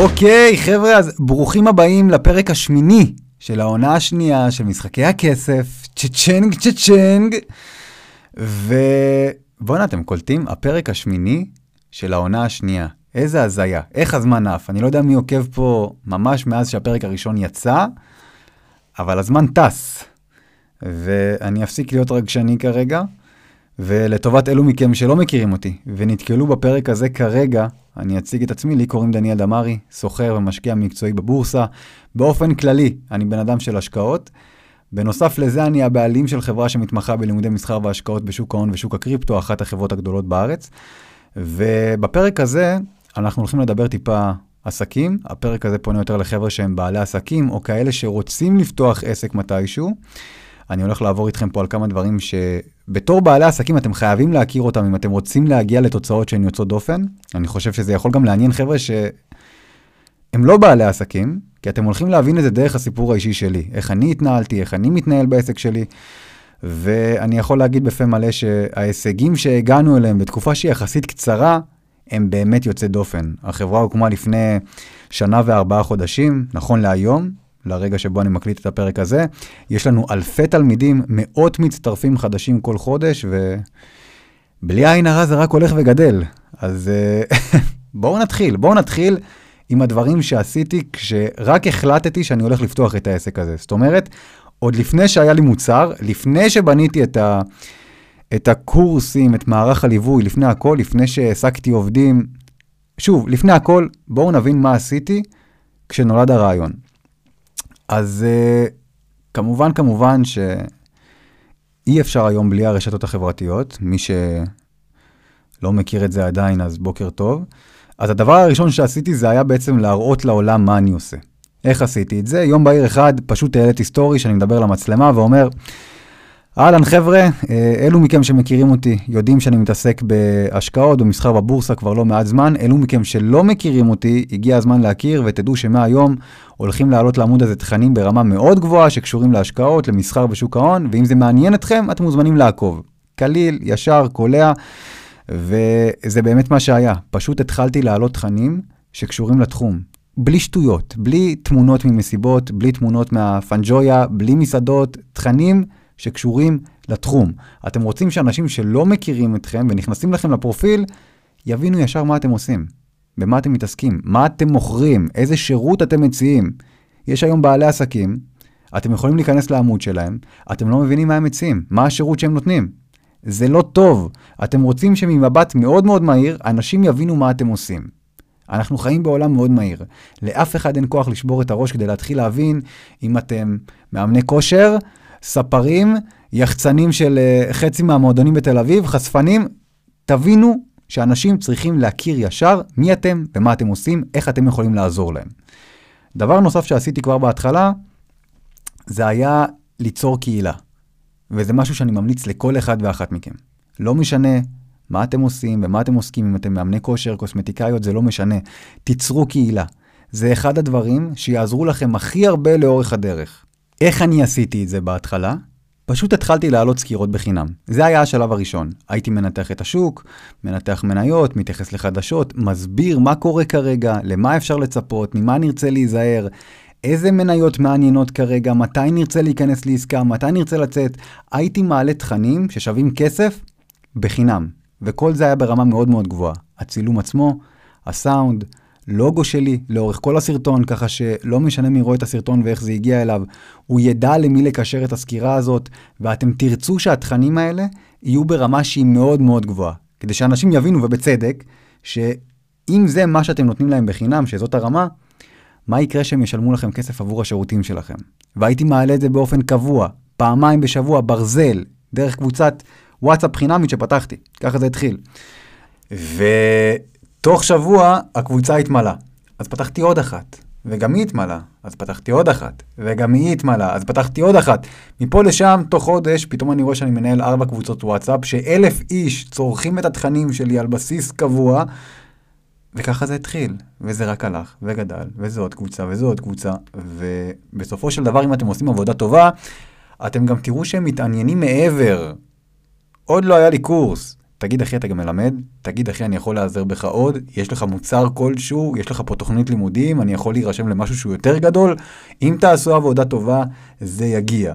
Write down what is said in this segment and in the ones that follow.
אוקיי, חבר'ה, אז ברוכים הבאים לפרק השמיני של העונה השנייה של משחקי הכסף, צ'צ'נג צ'צ'נג. ובואנה, אתם קולטים? הפרק השמיני של העונה השנייה. איזה הזיה, איך הזמן עף. אני לא יודע מי עוקב פה ממש מאז שהפרק הראשון יצא, אבל הזמן טס. ואני אפסיק להיות רגשני כרגע, ולטובת אלו מכם שלא מכירים אותי ונתקלו בפרק הזה כרגע, אני אציג את עצמי, לי קוראים דניאל דמארי, סוחר ומשקיע מקצועי בבורסה. באופן כללי, אני בן אדם של השקעות. בנוסף לזה, אני הבעלים של חברה שמתמחה בלימודי מסחר והשקעות בשוק ההון ושוק הקריפטו, אחת החברות הגדולות בארץ. ובפרק הזה, אנחנו הולכים לדבר טיפה עסקים. הפרק הזה פונה יותר לחבר'ה שהם בעלי עסקים, או כאלה שרוצים לפתוח עסק מתישהו. אני הולך לעבור איתכם פה על כמה דברים שבתור בעלי עסקים אתם חייבים להכיר אותם אם אתם רוצים להגיע לתוצאות שהן יוצאות דופן. אני חושב שזה יכול גם לעניין חבר'ה שהם לא בעלי עסקים, כי אתם הולכים להבין את זה דרך הסיפור האישי שלי. איך אני התנהלתי, איך אני מתנהל בעסק שלי. ואני יכול להגיד בפה מלא שההישגים שהגענו אליהם בתקופה שהיא יחסית קצרה, הם באמת יוצאי דופן. החברה הוקמה לפני שנה וארבעה חודשים, נכון להיום, לרגע שבו אני מקליט את הפרק הזה. יש לנו אלפי תלמידים, מאות מצטרפים חדשים כל חודש, ובלי עין הרע זה רק הולך וגדל. אז אה, בואו נתחיל, בואו נתחיל עם הדברים שעשיתי כשרק החלטתי שאני הולך לפתוח את העסק הזה. זאת אומרת, עוד לפני שהיה לי מוצר, לפני שבניתי את, ה, את הקורסים, את מערך הליווי, לפני הכל, לפני שהעסקתי עובדים, שוב, לפני הכל, בואו נבין מה עשיתי כשנולד הרעיון. אז uh, כמובן, כמובן שאי אפשר היום בלי הרשתות החברתיות. מי שלא מכיר את זה עדיין, אז בוקר טוב. אז הדבר הראשון שעשיתי זה היה בעצם להראות לעולם מה אני עושה. איך עשיתי את זה? יום בהיר אחד פשוט העליתי סטורי שאני מדבר למצלמה ואומר, אהלן חבר'ה, אה, אלו מכם שמכירים אותי יודעים שאני מתעסק בהשקעות, במסחר בבורסה כבר לא מעט זמן. אלו מכם שלא מכירים אותי, הגיע הזמן להכיר ותדעו שמהיום הולכים לעלות לעמוד הזה תכנים ברמה מאוד גבוהה שקשורים להשקעות, למסחר בשוק ההון, ואם זה מעניין אתכם, אתם מוזמנים לעקוב. קליל, ישר, קולע, וזה באמת מה שהיה. פשוט התחלתי להעלות תכנים שקשורים לתחום. בלי שטויות, בלי תמונות ממסיבות, בלי תמונות מהפנג'ויה, בלי מסעדות, תכנים שקשורים לתחום. אתם רוצים שאנשים שלא מכירים אתכם ונכנסים לכם לפרופיל, יבינו ישר מה אתם עושים, במה אתם מתעסקים, מה אתם מוכרים, איזה שירות אתם מציעים. יש היום בעלי עסקים, אתם יכולים להיכנס לעמוד שלהם, אתם לא מבינים מה הם מציעים, מה השירות שהם נותנים. זה לא טוב. אתם רוצים שממבט מאוד מאוד מהיר, אנשים יבינו מה אתם עושים. אנחנו חיים בעולם מאוד מהיר. לאף אחד אין כוח לשבור את הראש כדי להתחיל להבין אם אתם מאמני כושר, ספרים, יחצנים של uh, חצי מהמועדונים בתל אביב, חשפנים, תבינו שאנשים צריכים להכיר ישר מי אתם ומה אתם עושים, איך אתם יכולים לעזור להם. דבר נוסף שעשיתי כבר בהתחלה, זה היה ליצור קהילה. וזה משהו שאני ממליץ לכל אחד ואחת מכם. לא משנה מה אתם עושים ומה אתם עוסקים, אם אתם מאמני כושר, קוסמטיקאיות, זה לא משנה. תיצרו קהילה. זה אחד הדברים שיעזרו לכם הכי הרבה לאורך הדרך. איך אני עשיתי את זה בהתחלה? פשוט התחלתי להעלות סקירות בחינם. זה היה השלב הראשון. הייתי מנתח את השוק, מנתח מניות, מתייחס לחדשות, מסביר מה קורה כרגע, למה אפשר לצפות, ממה נרצה להיזהר, איזה מניות מעניינות כרגע, מתי נרצה להיכנס לעסקה, מתי נרצה לצאת. הייתי מעלה תכנים ששווים כסף בחינם, וכל זה היה ברמה מאוד מאוד גבוהה. הצילום עצמו, הסאונד, לוגו שלי לאורך כל הסרטון, ככה שלא משנה מי רואה את הסרטון ואיך זה הגיע אליו, הוא ידע למי לקשר את הסקירה הזאת, ואתם תרצו שהתכנים האלה יהיו ברמה שהיא מאוד מאוד גבוהה. כדי שאנשים יבינו, ובצדק, שאם זה מה שאתם נותנים להם בחינם, שזאת הרמה, מה יקרה שהם ישלמו לכם כסף עבור השירותים שלכם? והייתי מעלה את זה באופן קבוע, פעמיים בשבוע, ברזל, דרך קבוצת וואטסאפ חינמית שפתחתי. ככה זה התחיל. ותוך שבוע הקבוצה התמלאה. אז פתחתי עוד אחת, וגם היא התמלאה. אז פתחתי עוד אחת, וגם היא התמלאה. אז פתחתי עוד אחת. מפה לשם, תוך חודש, פתאום אני רואה שאני מנהל ארבע קבוצות וואטסאפ, שאלף איש צורכים את התכנים שלי על בסיס קבוע, וככה זה התחיל, וזה רק הלך, וגדל, וזו עוד קבוצה, וזו עוד קבוצה, ובסופו של דבר, אם אתם עושים עבודה טובה, אתם גם תראו שהם מתעניינים מעבר. עוד לא היה לי קורס, תגיד אחי אתה גם מלמד, תגיד אחי אני יכול להיעזר בך עוד, יש לך מוצר כלשהו, יש לך פה תוכנית לימודים, אני יכול להירשם למשהו שהוא יותר גדול, אם תעשו עבודה טובה, זה יגיע.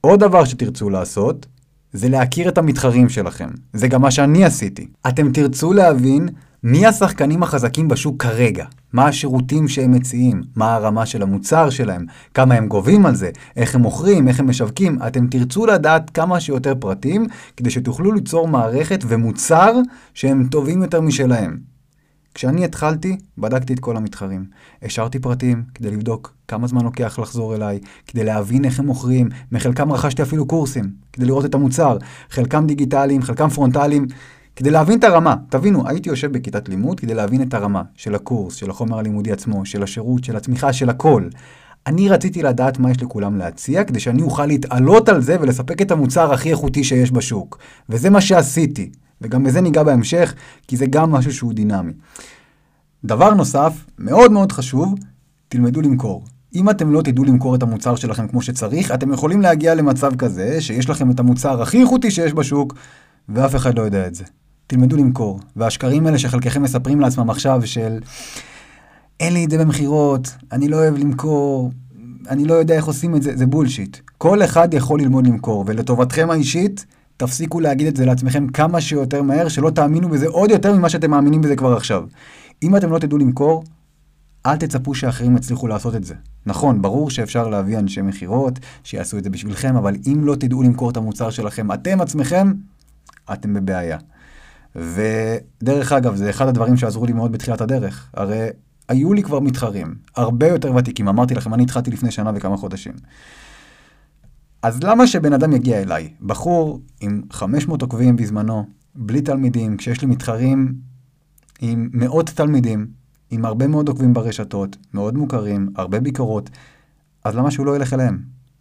עוד דבר שתרצו לעשות, זה להכיר את המתחרים שלכם. זה גם מה שאני עשיתי. אתם תרצו להבין מי השחקנים החזקים בשוק כרגע? מה השירותים שהם מציעים? מה הרמה של המוצר שלהם? כמה הם גובים על זה? איך הם מוכרים? איך הם משווקים? אתם תרצו לדעת כמה שיותר פרטים כדי שתוכלו ליצור מערכת ומוצר שהם טובים יותר משלהם. כשאני התחלתי, בדקתי את כל המתחרים. השארתי פרטים כדי לבדוק כמה זמן לוקח לחזור אליי, כדי להבין איך הם מוכרים, מחלקם רכשתי אפילו קורסים, כדי לראות את המוצר, חלקם דיגיטליים, חלקם פרונטליים. כדי להבין את הרמה, תבינו, הייתי יושב בכיתת לימוד כדי להבין את הרמה של הקורס, של החומר הלימודי עצמו, של השירות, של התמיכה, של הכל. אני רציתי לדעת מה יש לכולם להציע, כדי שאני אוכל להתעלות על זה ולספק את המוצר הכי איכותי שיש בשוק. וזה מה שעשיתי, וגם בזה ניגע בהמשך, כי זה גם משהו שהוא דינמי. דבר נוסף, מאוד מאוד חשוב, תלמדו למכור. אם אתם לא תדעו למכור את המוצר שלכם כמו שצריך, אתם יכולים להגיע למצב כזה שיש לכם את המוצר הכי איכותי שיש בשוק, ואף אחד לא יודע את זה. תלמדו למכור. והשקרים האלה שחלקכם מספרים לעצמם עכשיו של אין לי את זה במכירות, אני לא אוהב למכור, אני לא יודע איך עושים את זה, זה בולשיט. כל אחד יכול ללמוד למכור, ולטובתכם האישית, תפסיקו להגיד את זה לעצמכם כמה שיותר מהר, שלא תאמינו בזה עוד יותר ממה שאתם מאמינים בזה כבר עכשיו. אם אתם לא תדעו למכור, אל תצפו שאחרים יצליחו לעשות את זה. נכון, ברור שאפשר להביא אנשי מכירות, שיעשו את זה בשבילכם, אבל אם לא תדעו למכור את המוצר שלכם, אתם עצמכם, אתם בבעיה. ודרך אגב, זה אחד הדברים שעזרו לי מאוד בתחילת הדרך. הרי היו לי כבר מתחרים, הרבה יותר ותיקים. אמרתי לכם, אני התחלתי לפני שנה וכמה חודשים. אז למה שבן אדם יגיע אליי? בחור עם 500 עוקבים בזמנו, בלי תלמידים, כשיש לי מתחרים עם מאות תלמידים, עם הרבה מאוד עוקבים ברשתות, מאוד מוכרים, הרבה ביקורות, אז למה שהוא לא ילך אליהם?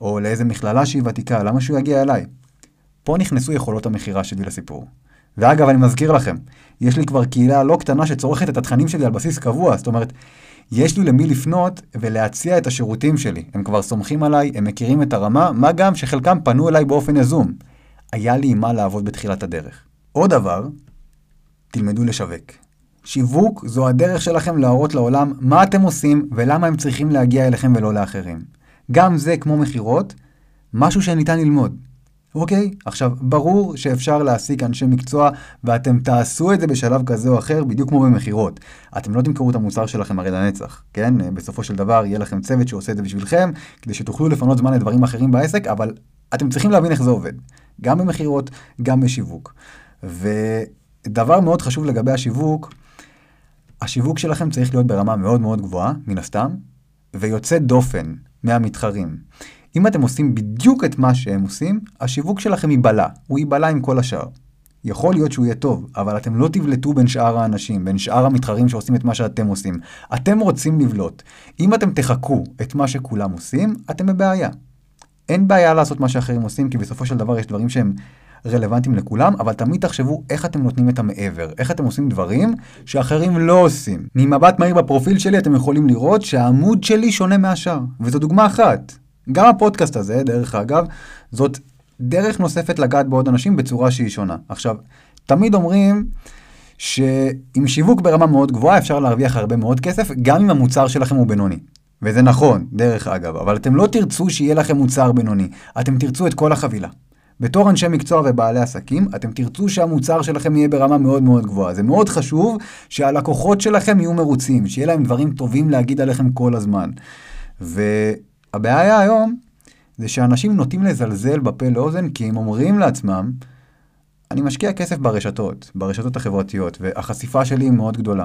או לאיזה מכללה שהיא ותיקה, למה שהוא יגיע אליי? פה נכנסו יכולות המכירה שלי לסיפור. ואגב, אני מזכיר לכם, יש לי כבר קהילה לא קטנה שצורכת את התכנים שלי על בסיס קבוע, זאת אומרת, יש לי למי לפנות ולהציע את השירותים שלי. הם כבר סומכים עליי, הם מכירים את הרמה, מה גם שחלקם פנו אליי באופן יזום. היה לי עם מה לעבוד בתחילת הדרך. עוד דבר, תלמדו לשווק. שיווק זו הדרך שלכם להראות לעולם מה אתם עושים ולמה הם צריכים להגיע אליכם ולא לאחרים. גם זה, כמו מכירות, משהו שניתן ללמוד. אוקיי? עכשיו, ברור שאפשר להעסיק אנשי מקצוע, ואתם תעשו את זה בשלב כזה או אחר, בדיוק כמו במכירות. אתם לא תמכרו את המוצר שלכם הרי לנצח, כן? בסופו של דבר יהיה לכם צוות שעושה את זה בשבילכם, כדי שתוכלו לפנות זמן לדברים אחרים בעסק, אבל אתם צריכים להבין איך זה עובד. גם במכירות, גם בשיווק. ודבר מאוד חשוב לגבי השיווק, השיווק שלכם צריך להיות ברמה מאוד מאוד גבוהה, מן הסתם, ויוצא דופן מהמתחרים. אם אתם עושים בדיוק את מה שהם עושים, השיווק שלכם ייבלע, הוא ייבלע עם כל השאר. יכול להיות שהוא יהיה טוב, אבל אתם לא תבלטו בין שאר האנשים, בין שאר המתחרים שעושים את מה שאתם עושים. אתם רוצים לבלוט. אם אתם תחכו את מה שכולם עושים, אתם בבעיה. אין בעיה לעשות מה שאחרים עושים, כי בסופו של דבר יש דברים שהם רלוונטיים לכולם, אבל תמיד תחשבו איך אתם נותנים את המעבר, איך אתם עושים דברים שאחרים לא עושים. ממבט מהיר בפרופיל שלי אתם יכולים לראות שהעמוד שלי שונה מהשאר, וזו דוגמה אחת. גם הפודקאסט הזה, דרך אגב, זאת דרך נוספת לגעת בעוד אנשים בצורה שהיא שונה. עכשיו, תמיד אומרים שעם שיווק ברמה מאוד גבוהה אפשר להרוויח הרבה מאוד כסף, גם אם המוצר שלכם הוא בינוני. וזה נכון, דרך אגב, אבל אתם לא תרצו שיהיה לכם מוצר בינוני, אתם תרצו את כל החבילה. בתור אנשי מקצוע ובעלי עסקים, אתם תרצו שהמוצר שלכם יהיה ברמה מאוד מאוד גבוהה. זה מאוד חשוב שהלקוחות שלכם יהיו מרוצים, שיהיה להם דברים טובים להגיד עליכם כל הזמן. ו... הבעיה היום זה שאנשים נוטים לזלזל בפה לאוזן כי הם אומרים לעצמם, אני משקיע כסף ברשתות, ברשתות החברתיות, והחשיפה שלי היא מאוד גדולה.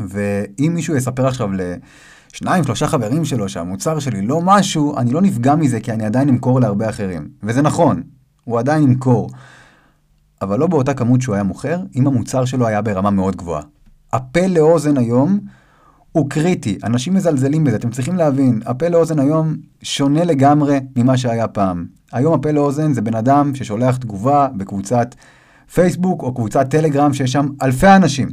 ואם מישהו יספר עכשיו לשניים, שלושה חברים שלו שהמוצר שלי לא משהו, אני לא נפגע מזה כי אני עדיין אמכור להרבה אחרים. וזה נכון, הוא עדיין ימכור. אבל לא באותה כמות שהוא היה מוכר, אם המוצר שלו היה ברמה מאוד גבוהה. הפה לאוזן היום הוא קריטי, אנשים מזלזלים בזה, אתם צריכים להבין, הפה לאוזן היום שונה לגמרי ממה שהיה פעם. היום הפה לאוזן זה בן אדם ששולח תגובה בקבוצת פייסבוק או קבוצת טלגרם שיש שם אלפי אנשים.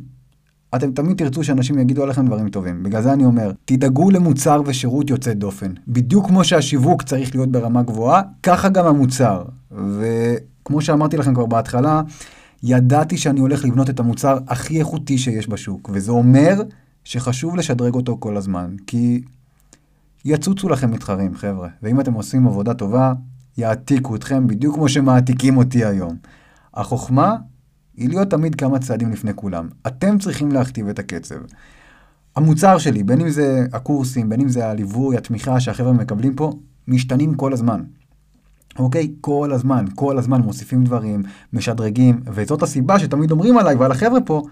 אתם תמיד תרצו שאנשים יגידו עליכם דברים טובים. בגלל זה אני אומר, תדאגו למוצר ושירות יוצא דופן. בדיוק כמו שהשיווק צריך להיות ברמה גבוהה, ככה גם המוצר. וכמו שאמרתי לכם כבר בהתחלה, ידעתי שאני הולך לבנות את המוצר הכי איכותי שיש בשוק, וזה אומר שחשוב לשדרג אותו כל הזמן, כי יצוצו לכם מתחרים, חבר'ה, ואם אתם עושים עבודה טובה, יעתיקו אתכם בדיוק כמו שמעתיקים אותי היום. החוכמה היא להיות תמיד כמה צעדים לפני כולם. אתם צריכים להכתיב את הקצב. המוצר שלי, בין אם זה הקורסים, בין אם זה הליווי, התמיכה שהחבר'ה מקבלים פה, משתנים כל הזמן. אוקיי? כל הזמן, כל הזמן מוסיפים דברים, משדרגים, וזאת הסיבה שתמיד אומרים עליי ועל החבר'ה פה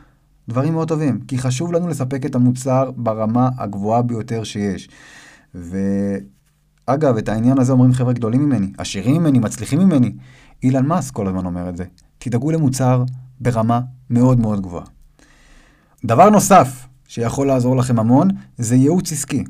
דברים מאוד טובים. כי חשוב לנו לספק את המוצר ברמה הגבוהה ביותר שיש. ואגב, את העניין הזה אומרים חבר'ה גדולים ממני, עשירים ממני, מצליחים ממני. אילן מאסק כל הזמן אומר את זה. תדאגו למוצר ברמה מאוד מאוד גבוהה. דבר נוסף שיכול לעזור לכם המון, זה ייעוץ עסקי.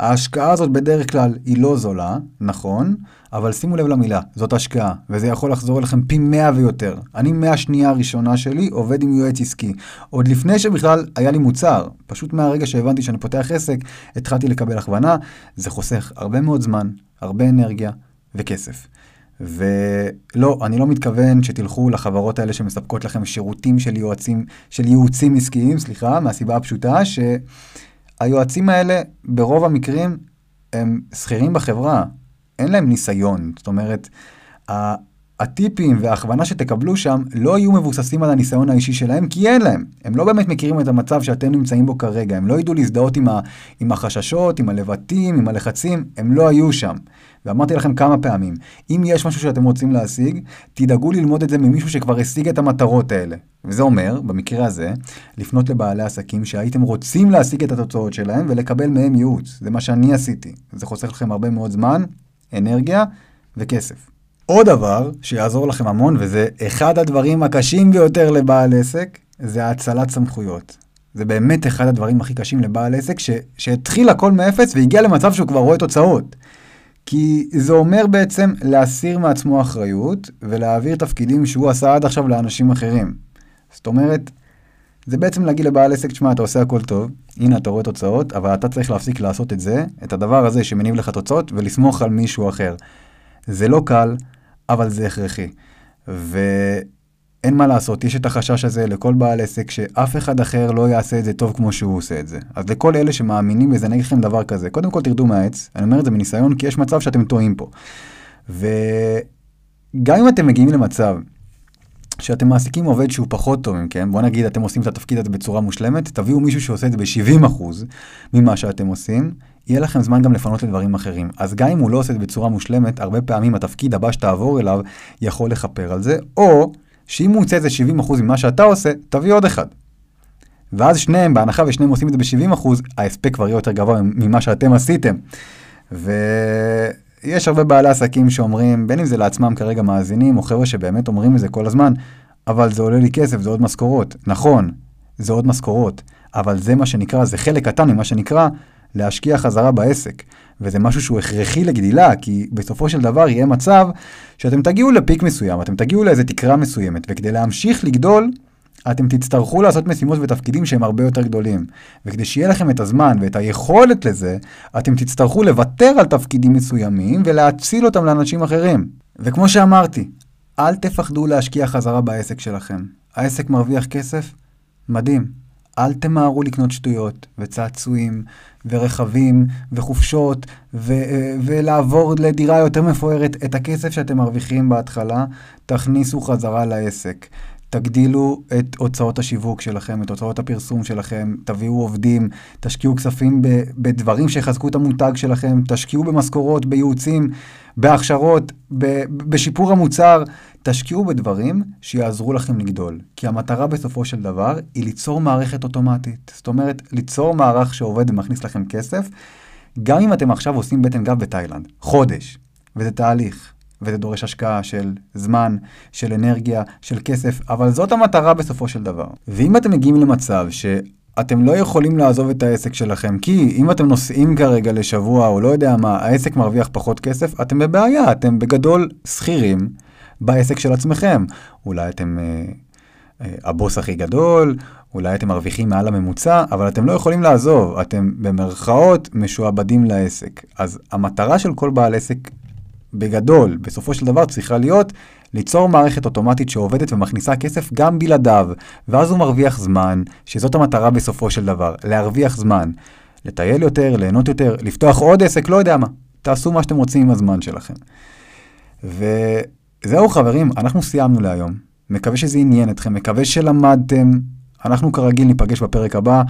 ההשקעה הזאת בדרך כלל היא לא זולה, נכון, אבל שימו לב למילה, זאת השקעה, וזה יכול לחזור אליכם פי מאה ויותר. אני מהשנייה הראשונה שלי עובד עם יועץ עסקי. עוד לפני שבכלל היה לי מוצר, פשוט מהרגע שהבנתי שאני פותח עסק, התחלתי לקבל הכוונה, זה חוסך הרבה מאוד זמן, הרבה אנרגיה וכסף. ולא, אני לא מתכוון שתלכו לחברות האלה שמספקות לכם שירותים של יועצים, של ייעוצים עסקיים, סליחה, מהסיבה הפשוטה שהיועצים האלה ברוב המקרים הם שכירים בחברה, אין להם ניסיון. זאת אומרת, הטיפים וההכוונה שתקבלו שם לא יהיו מבוססים על הניסיון האישי שלהם, כי אין להם. הם לא באמת מכירים את המצב שאתם נמצאים בו כרגע, הם לא ידעו להזדהות עם, ה, עם החששות, עם הלבטים, עם הלחצים, הם לא היו שם. ואמרתי לכם כמה פעמים, אם יש משהו שאתם רוצים להשיג, תדאגו ללמוד את זה ממישהו שכבר השיג את המטרות האלה. וזה אומר, במקרה הזה, לפנות לבעלי עסקים שהייתם רוצים להשיג את התוצאות שלהם ולקבל מהם ייעוץ. זה מה שאני עשיתי. זה חוסך לכם הרבה מאוד זמן, אנרגיה וכסף. עוד דבר שיעזור לכם המון, וזה אחד הדברים הקשים ביותר לבעל עסק, זה האצלת סמכויות. זה באמת אחד הדברים הכי קשים לבעל עסק, ש, שהתחיל הכל מאפס והגיע למצב שהוא כבר רואה תוצאות. כי זה אומר בעצם להסיר מעצמו אחריות ולהעביר תפקידים שהוא עשה עד עכשיו לאנשים אחרים. זאת אומרת, זה בעצם להגיד לבעל עסק, תשמע, אתה עושה הכל טוב, הנה אתה רואה תוצאות, אבל אתה צריך להפסיק לעשות את זה, את הדבר הזה שמניב לך תוצאות, ולסמוך על מישהו אחר. זה לא קל, אבל זה הכרחי. ואין מה לעשות, יש את החשש הזה לכל בעל עסק שאף אחד אחר לא יעשה את זה טוב כמו שהוא עושה את זה. אז לכל אלה שמאמינים בזה, אני אגיד לכם דבר כזה, קודם כל תרדו מהעץ, אני אומר את זה מניסיון, כי יש מצב שאתם טועים פה. וגם אם אתם מגיעים למצב שאתם מעסיקים עובד שהוא פחות טוב מכם, בוא נגיד אתם עושים את התפקיד הזה בצורה מושלמת, תביאו מישהו שעושה את זה ב-70% ממה שאתם עושים, יהיה לכם זמן גם לפנות לדברים אחרים. אז גם אם הוא לא עושה את זה בצורה מושלמת, הרבה פעמים התפקיד הבא שתעבור אליו יכול לכפר על זה, או שאם הוא יוצא את זה 70% ממה שאתה עושה, תביא עוד אחד. ואז שניהם, בהנחה ושניהם עושים את זה ב-70%, ההספק כבר יהיה יותר גבוה ממה שאתם עשיתם. ויש הרבה בעלי עסקים שאומרים, בין אם זה לעצמם כרגע מאזינים, או חבר'ה שבאמת אומרים את זה כל הזמן, אבל זה עולה לי כסף, זה עוד משכורות. נכון, זה עוד משכורות, אבל זה מה שנקרא, זה חלק קטן ממה שנקרא להשקיע חזרה בעסק. וזה משהו שהוא הכרחי לגדילה, כי בסופו של דבר יהיה מצב שאתם תגיעו לפיק מסוים, אתם תגיעו לאיזה תקרה מסוימת, וכדי להמשיך לגדול, אתם תצטרכו לעשות משימות ותפקידים שהם הרבה יותר גדולים. וכדי שיהיה לכם את הזמן ואת היכולת לזה, אתם תצטרכו לוותר על תפקידים מסוימים ולהציל אותם לאנשים אחרים. וכמו שאמרתי, אל תפחדו להשקיע חזרה בעסק שלכם. העסק מרוויח כסף? מדהים. אל תמהרו לקנות שטויות וצעצועים ורכבים וחופשות ו- ולעבור לדירה יותר מפוארת. את הכסף שאתם מרוויחים בהתחלה, תכניסו חזרה לעסק. תגדילו את הוצאות השיווק שלכם, את הוצאות הפרסום שלכם, תביאו עובדים, תשקיעו כספים בדברים שיחזקו את המותג שלכם, תשקיעו במשכורות, בייעוצים, בהכשרות, בשיפור המוצר, תשקיעו בדברים שיעזרו לכם לגדול. כי המטרה בסופו של דבר היא ליצור מערכת אוטומטית. זאת אומרת, ליצור מערך שעובד ומכניס לכם כסף, גם אם אתם עכשיו עושים בטן גב בתאילנד, חודש, וזה תהליך. וזה דורש השקעה של זמן, של אנרגיה, של כסף, אבל זאת המטרה בסופו של דבר. ואם אתם מגיעים למצב. אתם לא יכולים לעזוב את העסק שלכם, כי אם אתם נוסעים כרגע לשבוע או לא יודע מה, העסק מרוויח פחות כסף, אתם בבעיה, אתם בגדול שכירים בעסק של עצמכם. אולי אתם אה, אה, הבוס הכי גדול, אולי אתם מרוויחים מעל הממוצע, אבל אתם לא יכולים לעזוב, אתם במרכאות משועבדים לעסק. אז המטרה של כל בעל עסק בגדול, בסופו של דבר צריכה להיות ליצור מערכת אוטומטית שעובדת ומכניסה כסף גם בלעדיו, ואז הוא מרוויח זמן, שזאת המטרה בסופו של דבר, להרוויח זמן. לטייל יותר, ליהנות יותר, לפתוח עוד עסק, לא יודע מה. תעשו מה שאתם רוצים עם הזמן שלכם. וזהו חברים, אנחנו סיימנו להיום. מקווה שזה עניין אתכם, מקווה שלמדתם. אנחנו כרגיל ניפגש בפרק הבא.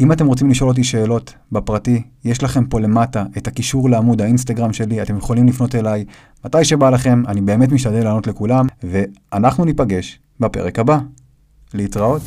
אם אתם רוצים לשאול אותי שאלות בפרטי, יש לכם פה למטה את הקישור לעמוד האינסטגרם שלי, אתם יכולים לפנות אליי מתי שבא לכם, אני באמת משתדל לענות לכולם, ואנחנו ניפגש בפרק הבא. להתראות.